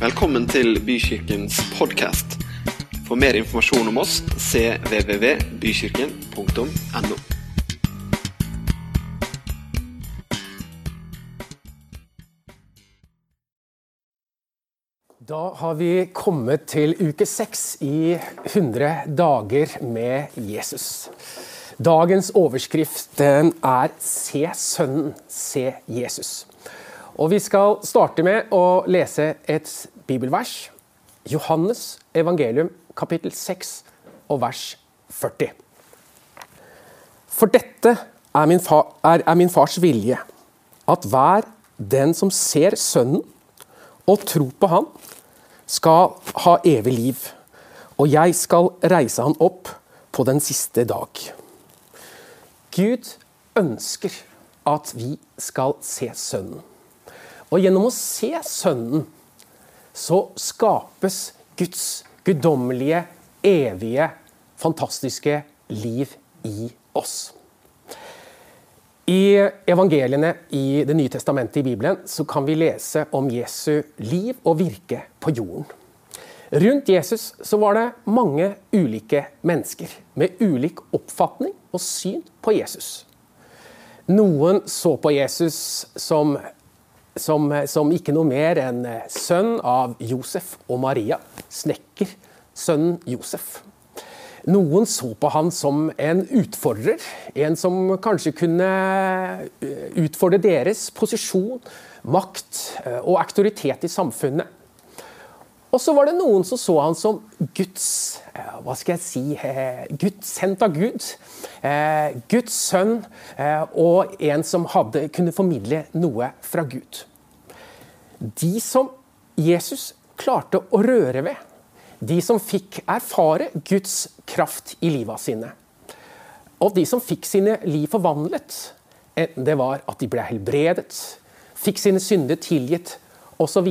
Velkommen til Bykirkens podkast. For mer informasjon om oss cvvvbykirken.no. Da har vi kommet til uke seks i 100 dager med Jesus. Dagens overskrift er 'Se Sønnen, se Jesus'. Og Vi skal starte med å lese et bibelvers. Johannes evangelium kapittel 6 og vers 40. For dette er min, fa, er, er min fars vilje, at hver den som ser Sønnen og tror på Han, skal ha evig liv, og jeg skal reise han opp på den siste dag. Gud ønsker at vi skal se Sønnen. Og gjennom å se Sønnen så skapes Guds guddommelige, evige, fantastiske liv i oss. I evangeliene i Det nye testamentet i Bibelen så kan vi lese om Jesu liv og virke på jorden. Rundt Jesus så var det mange ulike mennesker med ulik oppfatning og syn på Jesus. Noen så på Jesus som, som, som ikke noe mer enn sønn av Josef og Maria, snekker, sønnen Josef. Noen så på han som en utfordrer, en som kanskje kunne eh, utfordre deres posisjon, makt eh, og autoritet i samfunnet. Og så var det noen som så han som Guds eh, hva skal jeg si, Guds sendt av Gud. Guds sønn, og en som hadde, kunne formidle noe fra Gud. De som Jesus klarte å røre ved, de som fikk erfare Guds kraft i livet sine. Og de som fikk sine liv forvandlet, enten det var at de ble helbredet, fikk sine synder tilgitt osv.,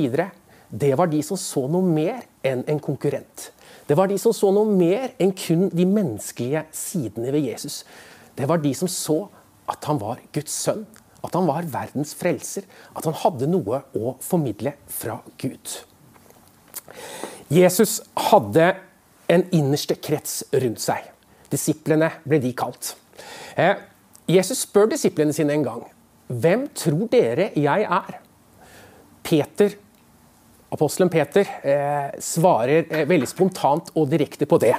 det var de som så noe mer enn en konkurrent. Det var de som så noe mer enn kun de menneskelige sidene ved Jesus. Det var de som så at han var Guds sønn, at han var verdens frelser, at han hadde noe å formidle fra Gud. Jesus hadde en innerste krets rundt seg. Disiplene ble de kalt. Eh, Jesus spør disiplene sine en gang hvem tror dere jeg er? Peter, Apostelen Peter eh, svarer eh, veldig spontant og direkte på det.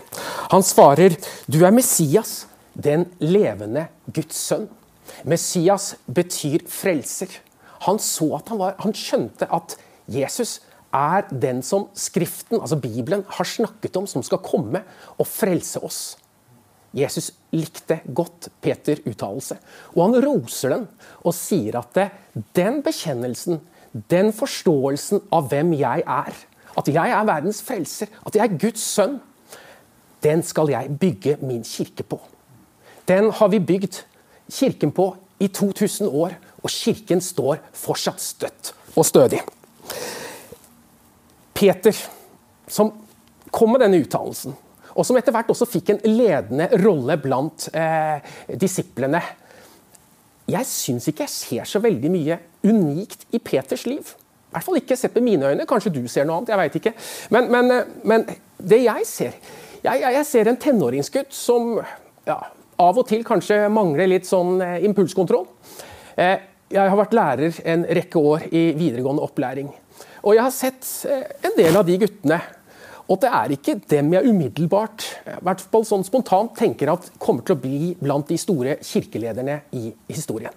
Han svarer du er Messias, den levende Guds sønn. Messias betyr frelser. Han så at han var, han skjønte at Jesus er den som Skriften, altså Bibelen, har snakket om, som skal komme og frelse oss. Jesus likte godt Peter' uttalelse, og han roser den og sier at det, den bekjennelsen, den forståelsen av hvem jeg er, at jeg er verdens frelser, at jeg er Guds sønn, den skal jeg bygge min kirke på. Den har vi bygd kirken på i 2000 år, og kirken står fortsatt støtt og stødig. Peter, som kom med denne uttalelsen, og som etter hvert også fikk en ledende rolle blant eh, disiplene. Jeg syns ikke jeg ser så veldig mye unikt i Peters liv. I hvert fall ikke sett med mine øyne. Kanskje du ser noe annet. jeg vet ikke. Men, men, eh, men det jeg ser jeg, jeg, ser en tenåringsgutt som ja, av og til kanskje mangler litt sånn eh, impulskontroll. Eh, jeg har vært lærer en rekke år i videregående opplæring. Og jeg har sett en del av de guttene. Og det er ikke dem jeg umiddelbart hvert fall sånn spontant tenker at kommer til å bli blant de store kirkelederne i historien.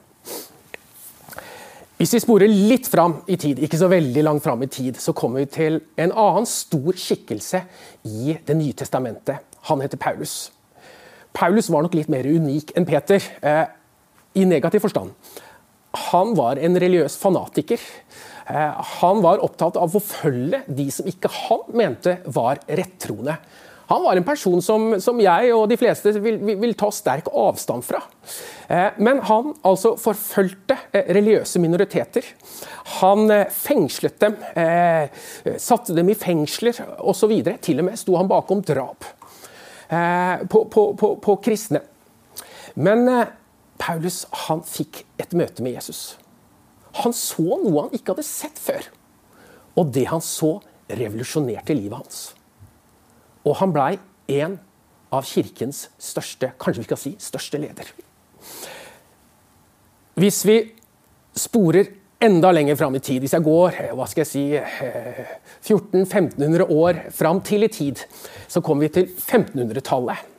Hvis vi sporer litt fram i tid, ikke så veldig langt fram i tid, så kommer vi til en annen stor skikkelse i Det nye testamentet. Han heter Paulus. Paulus var nok litt mer unik enn Peter, eh, i negativ forstand. Han var en religiøs fanatiker. Eh, han var opptatt av å forfølge de som ikke han mente var rettroende. Han var en person som, som jeg og de fleste vil, vil, vil, ta sterk avstand fra. Eh, men han altså forfulgte eh, religiøse minoriteter. Han fengslet dem, satte dem i fengsler osv. Til og med sto han bakom drap på, på, på, på kristne. Men Paulus han fikk et møte med Jesus. Han så noe han ikke hadde sett før. Og det han så, revolusjonerte livet hans. Og han blei en av kirkens største, kanskje vi skal si største leder. Hvis vi sporer enda lenger fram i tid, hvis jeg går hva skal jeg si, 1400-1500 år fram til i tid, så kommer vi til 1500-tallet.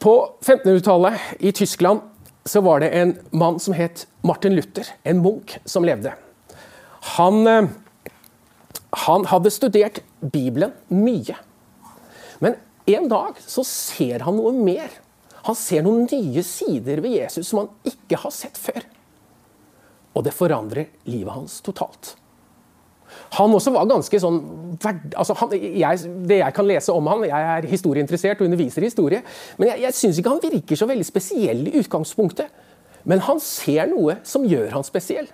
På 1500-tallet i Tyskland så var det en mann som het Martin Luther, en munk som levde. Han, eh, han hadde studert Bibelen mye. Men en dag så ser han noe mer. Han ser noen nye sider ved Jesus som han ikke har sett før. Og det forandrer livet hans totalt. Han også var ganske sånn altså han, jeg, Det jeg kan lese om han, Jeg er historieinteressert og underviser i historie. Men jeg, jeg syns ikke han virker så veldig spesiell i utgangspunktet. Men han ser noe som gjør han spesiell.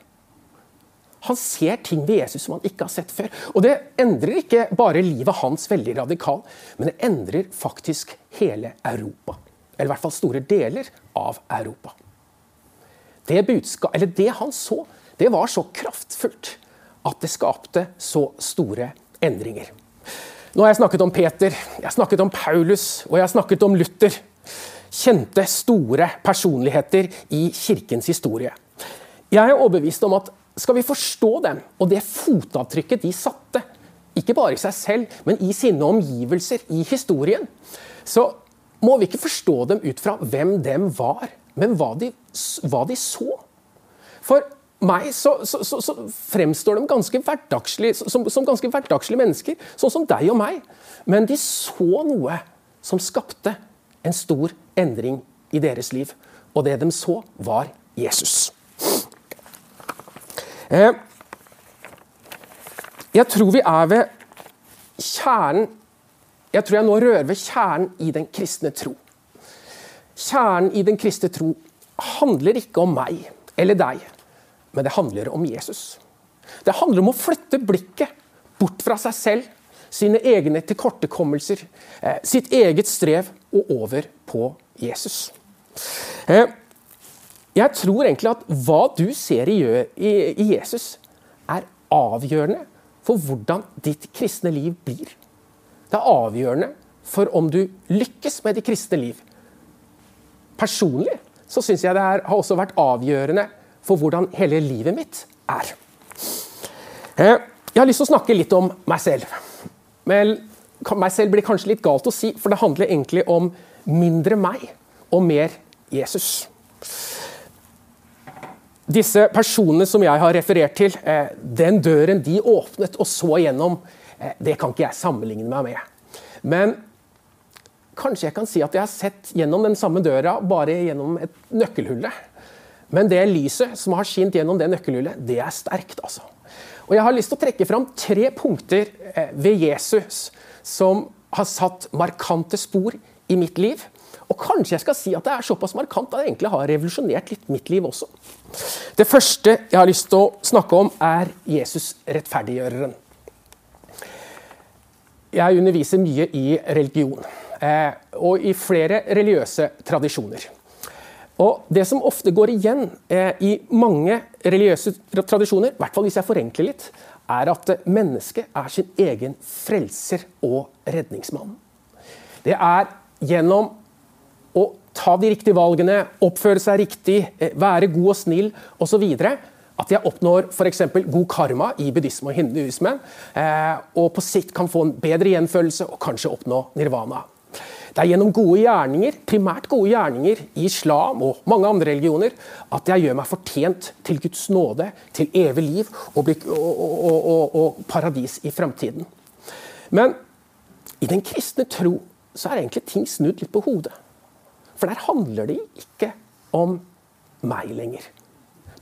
Han ser ting ved Jesus som han ikke har sett før. Og det endrer ikke bare livet hans veldig radikalt, men det endrer faktisk hele Europa. Eller i hvert fall store deler av Europa. Det, budskap, det han så, det var så kraftfullt at det skapte så store endringer. Nå har jeg snakket om Peter, jeg har snakket om Paulus og jeg har snakket om Luther. Kjente, store personligheter i kirkens historie. Jeg er overbevist om at skal vi forstå dem og det fotavtrykket de satte, ikke bare i seg selv, men i sine omgivelser, i historien, så må vi ikke forstå dem ut fra hvem dem var, men hva de, hva de så. For meg så, så, så, så, fremstår de ganske som, som, ganske hverdagslige mennesker, sånn som deg og meg. Men de så noe som skapte en stor endring i deres liv. Og det de så, var Jesus. Eh, jeg tror vi er ved kjernen Jeg tror jeg nå rører ved kjernen i den kristne tro. Kjernen i den kristne tro handler ikke om meg eller deg men det handler om Jesus. Det handler om å flytte blikket bort fra seg selv, sine egne tilkortekommelser, eh, sitt eget strev, og over på Jesus. Eh, jeg tror egentlig at hva du ser i Jesus, er avgjørende for hvordan ditt kristne liv blir. Det er avgjørende for om du lykkes med ditt kristne liv. Personlig så syns jeg det har også vært avgjørende for hvordan hele livet mitt er. Eh, jeg har lyst til å snakke litt om meg selv. Men meg selv blir kanskje litt galt å si, for det handler egentlig om mindre meg og mer Jesus. Disse personene som jeg har referert til, eh, den døren de åpnet og så gjennom, eh, det kan ikke jeg sammenligne meg med. Men kanskje jeg kan si at jeg har sett gjennom den samme døra, bare gjennom et nøkkelhulle. Men det lyset som har skint gjennom det nøkkelhullet, det er sterkt. altså. Og Jeg har lyst til å trekke fram tre punkter eh, ved Jesus som har satt markante spor i mitt liv. Og kanskje jeg skal si at det er såpass markant at det egentlig har revolusjonert litt mitt liv også. Det første jeg har lyst til å snakke om, er Jesus rettferdiggjøreren. Jeg underviser mye i religion, eh, og i flere religiøse tradisjoner. Og Det som ofte går igjen eh, i mange religiøse tradisjoner, i hvert fall hvis jeg forenkler litt, er at mennesket er sin egen frelser og redningsmann. Det er gjennom å ta de riktige valgene, oppføre seg riktig, eh, være god og snill osv. At jeg oppnår f.eks. god karma i buddhisme og hinduisme, eh, og på sikt kan få en bedre gjenfølelse og kanskje oppnå nirvana. Det er gjennom gode gjerninger, primært gode gjerninger i islam og mange andre religioner, at jeg gjør meg fortjent til Guds nåde, til evig liv og, og, og, og paradis i framtiden. Men i den kristne tro så er egentlig ting snudd litt på hodet. For der handler det ikke om meg lenger.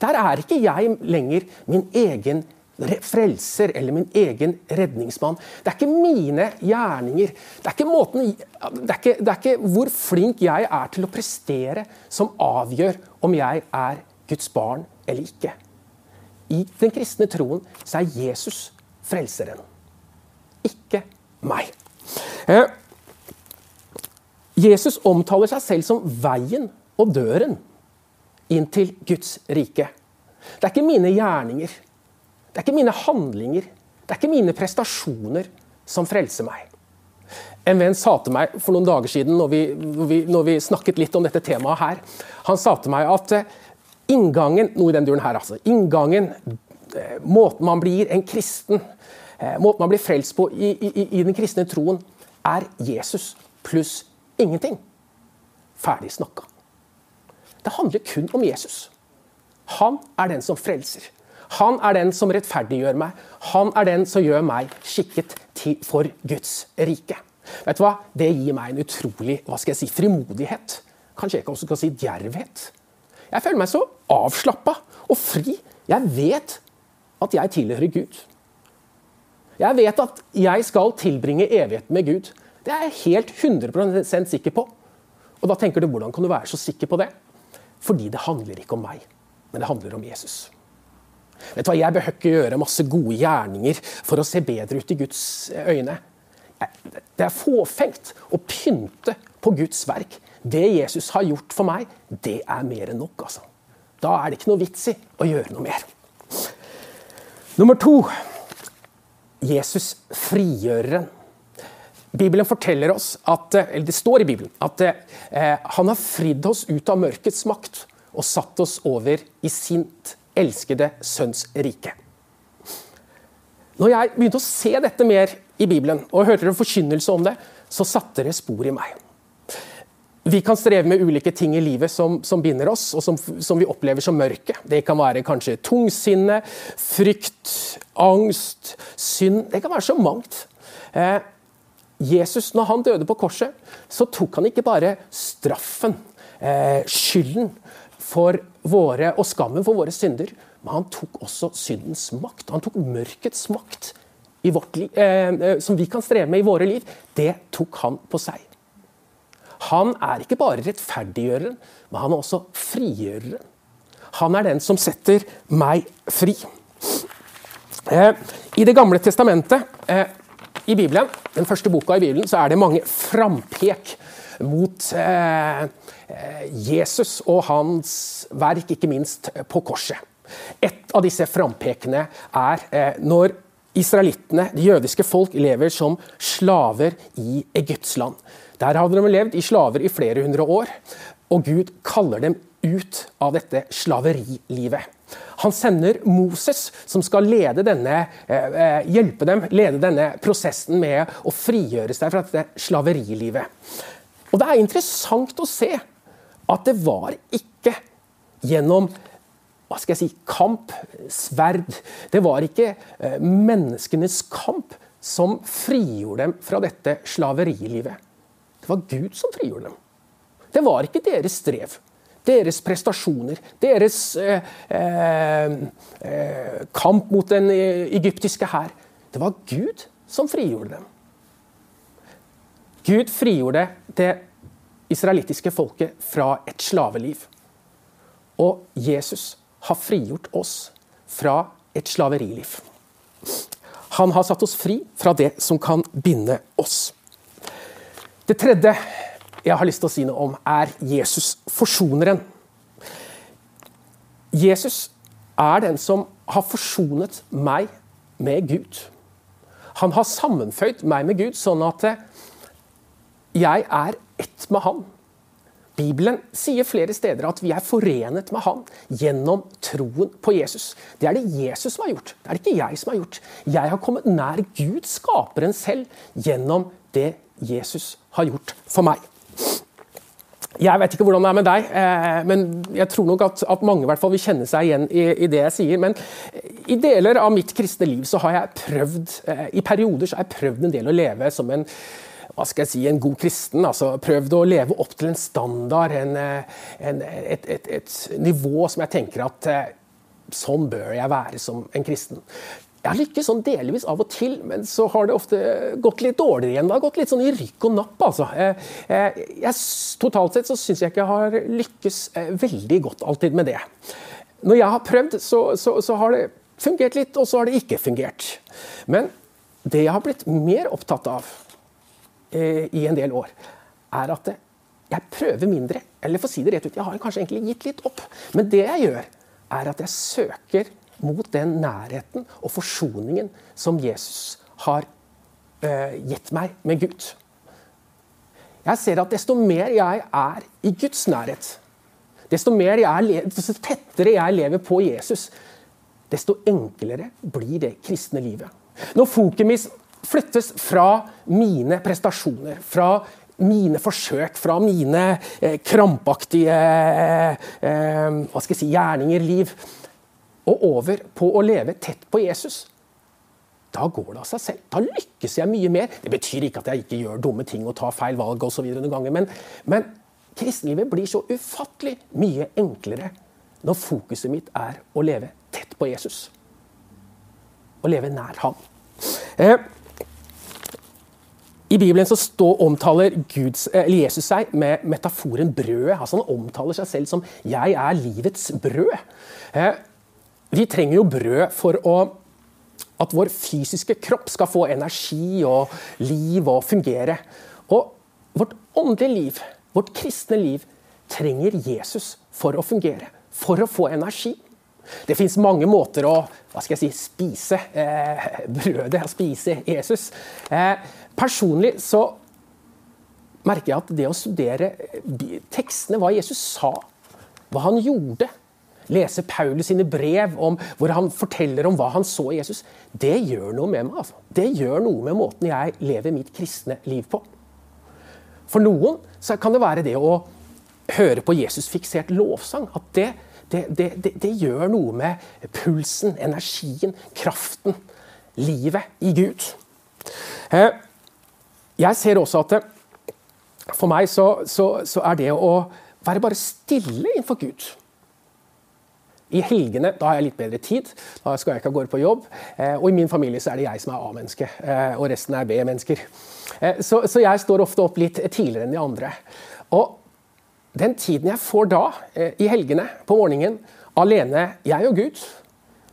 Der er ikke jeg lenger min egen frelser eller min egen redningsmann. Det er ikke mine gjerninger. Det er ikke, måten, det er ikke, det er ikke hvor flink jeg er til å prestere, som avgjør om jeg er Guds barn eller ikke. I den kristne troen så er Jesus frelseren, ikke meg. Eh, Jesus omtaler seg selv som veien og døren inn til Guds rike. Det er ikke mine gjerninger. Det er ikke mine handlinger, Det er ikke mine prestasjoner som frelser meg. En venn sa til meg for noen dager siden, når vi, vi, når vi snakket litt om dette temaet her, han sa til meg at eh, inngangen noe i den duren her, altså, inngangen, eh, måten man blir en kristen, eh, måten man blir frelst på i, i, i den kristne troen, er Jesus pluss ingenting. Ferdig snakka. Det handler kun om Jesus. Han er den som frelser. Han er den som rettferdiggjør meg. Han er den som gjør meg skikket til, for Guds rike. Vet du hva? Det gir meg en utrolig hva skal jeg si, frimodighet. Kanskje jeg også kan si djervhet. Jeg føler meg så avslappa og fri. Jeg vet at jeg tilhører Gud. Jeg vet at jeg skal tilbringe evigheten med Gud. Det er jeg helt 100 sikker på. Og da tenker du, Hvordan kan du være så sikker på det? Fordi det handler ikke om meg, men det handler om Jesus. Vet du hva, Jeg behøver ikke gjøre masse gode gjerninger for å se bedre ut i Guds øyne. Det er fåfengt å pynte på Guds verk. Det Jesus har gjort for meg, det er mer enn nok. altså. Da er det ikke noe vits i å gjøre noe mer. Nummer to Jesus frigjøreren. Bibelen forteller oss at, eller Det står i Bibelen at eh, han har fridd oss ut av mørkets makt og satt oss over i sint elskede sønns rike. Når jeg begynte å se dette mer i Bibelen og hørte en forkynnelse om det, så satte det spor i meg. Vi kan streve med ulike ting i livet som, som binder oss, og som, som, vi opplever som mørke. Det kan være kanskje tungsinne, frykt, angst, synd. Det kan være så mangt. Eh, Jesus, når han døde på korset, så tok han ikke bare straffen, eh, skylden, for våre, og skammen for våre synder. Men han tok også syndens makt. Han tok mørkets makt liv, eh, eh, som vi kan streve med i våre liv. Det tok han på seg. Han er ikke bare rettferdiggjøreren, men han er også frigjøreren. Han er den som setter meg fri. Eh, I Det gamle testamentet, eh, i Bibelen, den første boka i Bibelen, så er det mange frampek mot eh, Eh, Jesus og hans verk, ikke minst på korset. Et av disse frampekene er eh, når israelittene, det jødiske folk, lever som slaver i Egypts land. Der hadde de levd i slaver i flere hundre år, og Gud kaller dem ut av dette slaverilivet. Han sender Moses, som skal denne, hjelpe dem lede denne prosessen med å frigjøre seg fra dette slaverilivet. Og Det er interessant å se at det var ikke gjennom hva skal jeg si, kamp, sverd Det var ikke eh, menneskenes kamp som frigjorde dem fra dette slaverielivet. Det var Gud som frigjorde dem. Det var ikke deres strev, deres prestasjoner, deres eh, eh, eh kamp mot den eh, egyptiske hær. Det var Gud som frigjorde dem. Gud frigjorde det israelittiske folket fra et slaveliv. Og Jesus har frigjort oss fra et slaveriliv. Han har satt oss fri fra det som kan binde oss. Det tredje jeg har lyst til å si noe om, er Jesus forsoneren. Jesus er den som har forsonet meg med Gud. Han har sammenføyd meg med Gud, sånn at jeg er ett med Han. Bibelen sier flere steder at vi er forenet med Han gjennom troen på Jesus. Det er det Jesus som har gjort, det er det ikke jeg som har gjort. Jeg har kommet nær Gud, skaperen selv, gjennom det Jesus har gjort for meg. Jeg vet ikke hvordan det er med deg, eh, men jeg tror nok at, at mange hvert fall vil kjenne seg igjen i, i, det jeg sier. Men i deler av mitt kristne liv så har jeg prøvd, eh, i perioder så har jeg prøvd en del å leve som en hva skal jeg si, en god kristen. altså Prøvd å leve opp til en standard, en, eh, en, et, et, et, nivå som jeg tenker at eh, sånn bør jeg være som en kristen. Jeg har lykkes sånn delvis av og til, men så har det ofte gått litt dårligere igjen. Det har gått litt sånn i rykk og napp, altså. Eh, jeg, totalt sett så syns jeg ikke jeg har lykkes veldig godt alltid med det. Når jeg har prøvd, så, så, så har det fungert litt, og så har det ikke fungert. Men det jeg har blitt mer opptatt av, i en del år, er at jeg prøver mindre. Eller for å si det rett ut, jeg har kanskje egentlig gitt litt opp. Men det jeg gjør, er at jeg søker mot den nærheten og forsoningen som Jesus har uh, gitt meg med Gud. Jeg ser at desto mer jeg er i Guds nærhet, desto, jeg, desto tettere jeg lever på Jesus, desto enklere blir det kristne livet. Når fokuset flyttes fra mine prestasjoner, fra mine forsøk, fra mine eh, krampaktige eh, hva skal jeg si, gjerninger, liv, og over på å leve tett på Jesus, da går det av seg selv. Da lykkes jeg mye mer. Det betyr ikke at jeg ikke gjør dumme ting og tar feil valg og så videre noen ganger, men, men kristenlivet blir så ufattelig mye enklere når fokuset mitt er å leve tett på Jesus. Å leve nær ham. Eh, I Bibelen så stå, omtaler Guds, Jesus seg med metaforen brødet. Altså han omtaler seg selv som 'jeg er livets brød'. Eh, vi trenger jo brød for å, at vår fysiske kropp skal få energi og liv og fungere. Og vårt åndelige liv, vårt kristne liv, trenger Jesus for å fungere. For å få energi. Det fins mange måter å hva skal jeg si, spise eh, brødet, spise Jesus. Eh, personlig så merker jeg at det å studere tekstene, hva Jesus sa, hva han gjorde, lese Paulus sine brev om, hvor han forteller om hva han så i Jesus, det gjør noe med meg. Altså. Det gjør noe med måten jeg lever mitt kristne liv på. For noen så kan det være det å høre på Jesus-fiksert lovsang. At det, det, det, det, gjør noe med pulsen, energien, kraften, livet i Gud. Eh, jeg ser også at for meg så, så, så er det å være bare stille innenfor Gud i helgene da har jeg litt bedre tid. Da skal jeg ikke av gårde på jobb. Eh, og i min familie så er det jeg som er A-menneske, eh, og resten er B-mennesker. Eh, så, så, jeg står ofte opp litt tidligere enn de andre. Og den tiden jeg får da, i helgene på morgenen, alene, jeg og Gud,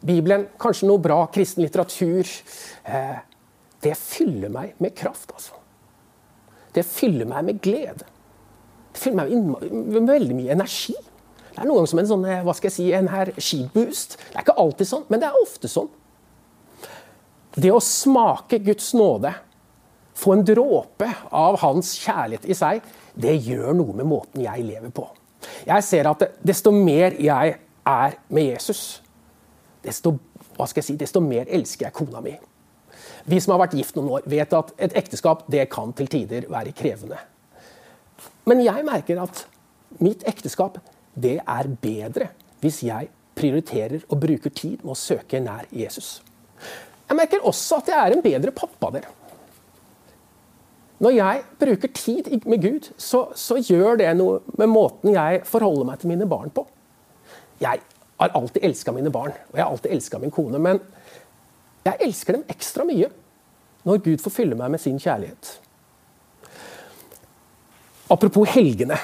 Bibelen, kanskje noe bra kristen litteratur, det fyller meg med kraft, altså. Det fyller meg med glede. Det fyller meg med veldig mye energi. Det er noen ganger som en sånn, eh, hva skal jeg si, en her skiboost. Det er ikke alltid sånn, men det er ofte sånn. Det å smake Guds nåde, få en dråpe av hans kjærlighet i seg, det gjør noe med måten jeg lever på. Jeg ser at desto mer jeg er med Jesus, desto, hva skal jeg si, desto mer elsker jeg kona mi. Vi som har vært gift noen år, vet at et ekteskap det kan til tider være krevende. Men jeg merker at mitt ekteskap det er bedre hvis jeg prioriterer og bruker tid med å søke nær Jesus. Jeg merker også at jeg er en bedre pappa. dere. Når jeg bruker tid med Gud, så, så, gjør det noe med måten jeg forholder meg til mine barn på. Jeg har alltid elska mine barn, og jeg har alltid elska min kone. Men jeg elsker dem ekstra mye når Gud får fylle meg med sin kjærlighet. Apropos helgene.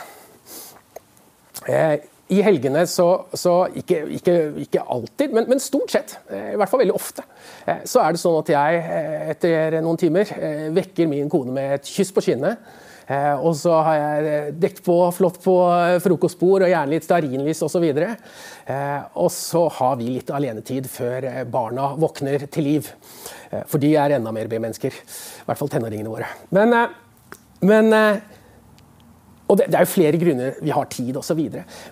Eh, I helgene så, så ikke, ikke, ikke, alltid, men, men, stort sett, eh, i hvert fall veldig ofte, eh, så er det sånn at jeg etter noen timer vekker min kone med et kyss på kinnet. Og så har jeg dekt på flott på frokostbord og gjerne litt stearinlys osv. Og, og så har vi litt alenetid før barna våkner til liv. For de er enda mer B-mennesker. I hvert fall tenåringene våre. Men, men og det, det, er jo flere grunner. Vi har tid osv.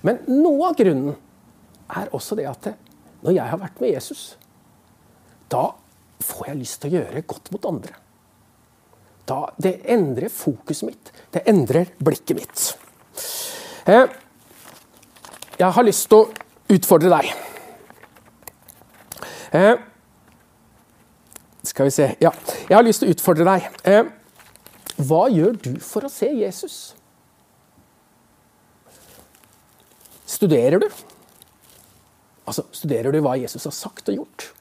Men noe av grunnen er også det at når jeg har vært med Jesus, da får jeg lyst til å gjøre godt mot andre. Da, det endrer fokuset mitt. Det endrer blikket mitt. Eh, jeg har lyst til å utfordre deg. Eh, skal vi se Ja, jeg har lyst til å utfordre deg. Eh, hva gjør du for å se Jesus? Studerer du? Altså, Studerer du hva Jesus har sagt og gjort?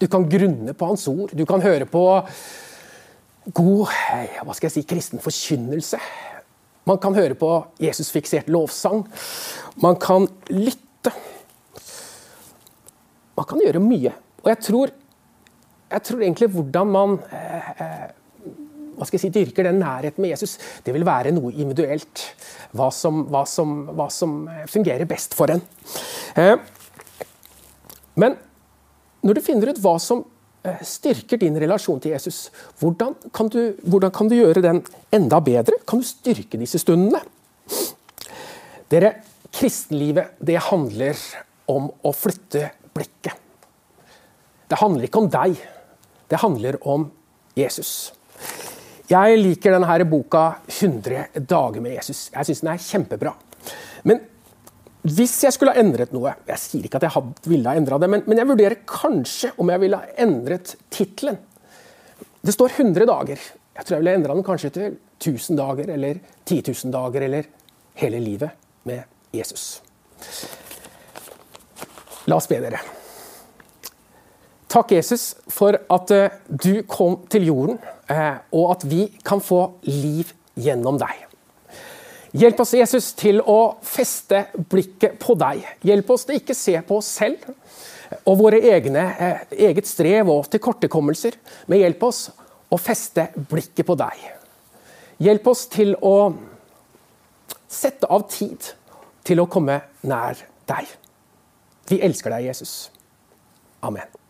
Du kan grunne på hans ord. Du kan høre på god hva skal jeg si, kristen forkynnelse. Man kan høre på Jesus-fiksert lovsang. Man kan lytte. Man kan gjøre mye. Og jeg tror, jeg tror egentlig hvordan man eh, eh hva skal jeg si, dyrker den nærheten med Jesus, det vil være noe individuelt. Hva som, hva som, hva som fungerer best for en. Eh, men når du finner ut hva som eh, styrker din relasjon til Jesus, hvordan kan, du, hvordan kan du gjøre den enda bedre? Kan du styrke disse stundene? Dere, kristenlivet det handler om å flytte blikket. Det handler ikke om deg, det handler om Jesus. Jeg liker denne boka 100 dager med Jesus. Jeg syns den er kjempebra. Men hvis jeg skulle ha endret noe Jeg sier ikke at jeg ville ha endra det, men, men, jeg vurderer kanskje om jeg ville ha endret tittelen. Det står 100 dager. Jeg tror jeg ville endra den kanskje til 1000 dager eller 10 000 dager eller hele livet med Jesus. La oss be dere. Takk, Jesus, for at eh, du kom til jorden, eh, og at vi kan få liv gjennom deg. Hjelp oss, Jesus, til å feste blikket på deg. Hjelp oss til ikke se på oss selv og våre egne, eh, eget strev og tilkortekommelser, men hjelp oss å feste blikket på deg. Hjelp oss til å sette av tid til å komme nær deg. Vi elsker deg, Jesus. Amen.